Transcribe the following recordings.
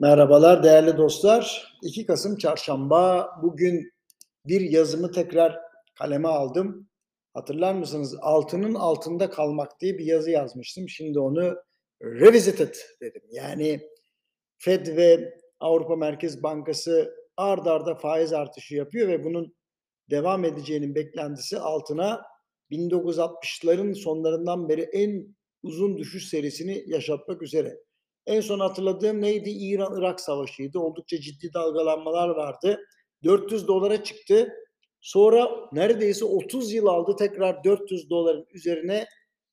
Merhabalar değerli dostlar. 2 Kasım Çarşamba. Bugün bir yazımı tekrar kaleme aldım. Hatırlar mısınız? Altının altında kalmak diye bir yazı yazmıştım. Şimdi onu revisited dedim. Yani Fed ve Avrupa Merkez Bankası ard arda faiz artışı yapıyor ve bunun devam edeceğinin beklentisi altına 1960'ların sonlarından beri en uzun düşüş serisini yaşatmak üzere. En son hatırladığım neydi? İran-Irak savaşıydı. Oldukça ciddi dalgalanmalar vardı. 400 dolara çıktı. Sonra neredeyse 30 yıl aldı tekrar 400 doların üzerine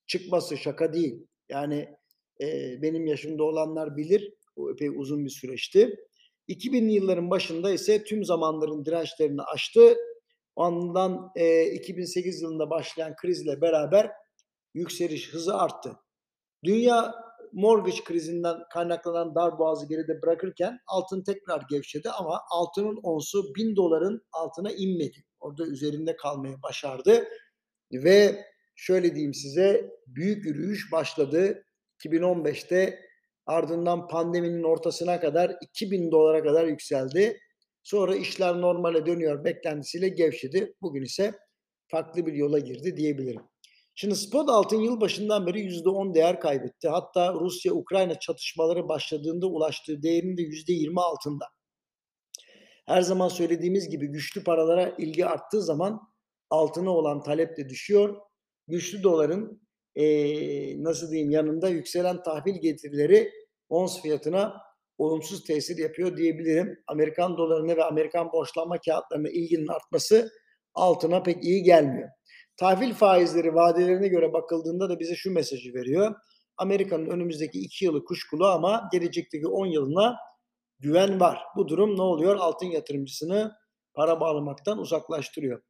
çıkması şaka değil. Yani e, benim yaşımda olanlar bilir. O epey uzun bir süreçti. 2000'li yılların başında ise tüm zamanların dirençlerini aştı. Ondan e, 2008 yılında başlayan krizle beraber yükseliş hızı arttı. Dünya mortgage krizinden kaynaklanan dar boğazı geride bırakırken altın tekrar gevşedi ama altının onsu 1000 doların altına inmedi. Orada üzerinde kalmaya başardı ve şöyle diyeyim size büyük yürüyüş başladı 2015'te ardından pandeminin ortasına kadar 2000 dolara kadar yükseldi. Sonra işler normale dönüyor beklentisiyle gevşedi. Bugün ise farklı bir yola girdi diyebilirim. Şimdi spot altın yıl başından beri %10 değer kaybetti. Hatta Rusya-Ukrayna çatışmaları başladığında ulaştığı değerin de %20 altında. Her zaman söylediğimiz gibi güçlü paralara ilgi arttığı zaman altına olan talep de düşüyor. Güçlü doların ee, nasıl diyeyim yanında yükselen tahvil getirileri ons fiyatına olumsuz tesir yapıyor diyebilirim. Amerikan dolarına ve Amerikan borçlanma kağıtlarına ilginin artması altına pek iyi gelmiyor. Tahvil faizleri vadelerine göre bakıldığında da bize şu mesajı veriyor. Amerika'nın önümüzdeki 2 yılı kuşkulu ama gelecekteki 10 yılına güven var. Bu durum ne oluyor? Altın yatırımcısını para bağlamaktan uzaklaştırıyor.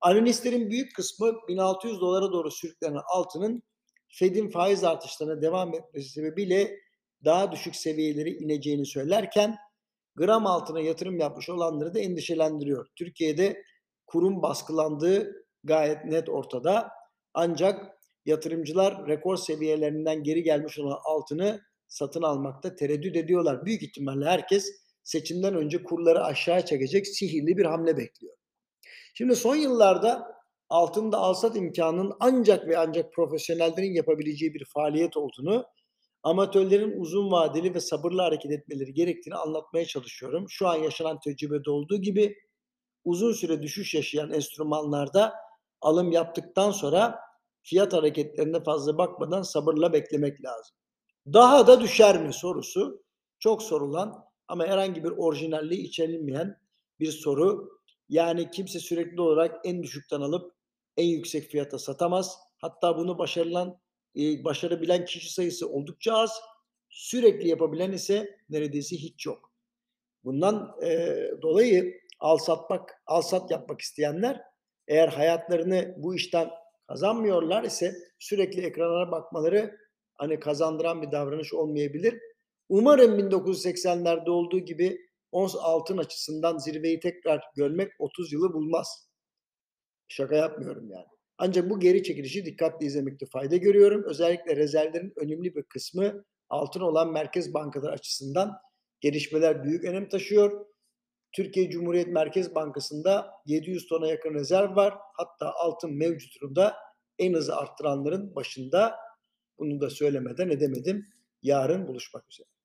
Analistlerin büyük kısmı 1600 dolara doğru sürüklenen altının Fed'in faiz artışlarına devam etmesi sebebiyle daha düşük seviyeleri ineceğini söylerken gram altına yatırım yapmış olanları da endişelendiriyor. Türkiye'de kurum baskılandığı gayet net ortada. Ancak yatırımcılar rekor seviyelerinden geri gelmiş olan altını satın almakta tereddüt ediyorlar. Büyük ihtimalle herkes seçimden önce kurları aşağı çekecek sihirli bir hamle bekliyor. Şimdi son yıllarda altında alsat imkanının ancak ve ancak profesyonellerin yapabileceği bir faaliyet olduğunu, amatörlerin uzun vadeli ve sabırlı hareket etmeleri gerektiğini anlatmaya çalışıyorum. Şu an yaşanan tecrübede olduğu gibi uzun süre düşüş yaşayan enstrümanlarda alım yaptıktan sonra fiyat hareketlerine fazla bakmadan sabırla beklemek lazım. Daha da düşer mi sorusu çok sorulan ama herhangi bir orijinalliği içerilmeyen bir soru. Yani kimse sürekli olarak en düşükten alıp en yüksek fiyata satamaz. Hatta bunu başarılan, e, başarabilen kişi sayısı oldukça az. Sürekli yapabilen ise neredeyse hiç yok. Bundan e, dolayı al satmak, al sat yapmak isteyenler eğer hayatlarını bu işten kazanmıyorlar ise sürekli ekranlara bakmaları hani kazandıran bir davranış olmayabilir. Umarım 1980'lerde olduğu gibi ons altın açısından zirveyi tekrar görmek 30 yılı bulmaz. Şaka yapmıyorum yani. Ancak bu geri çekilişi dikkatli izlemekte fayda görüyorum. Özellikle rezervlerin önemli bir kısmı altın olan merkez bankaları açısından gelişmeler büyük önem taşıyor. Türkiye Cumhuriyet Merkez Bankası'nda 700 tona yakın rezerv var. Hatta altın mevcut durumda en hızlı arttıranların başında. Bunu da söylemeden edemedim. Yarın buluşmak üzere.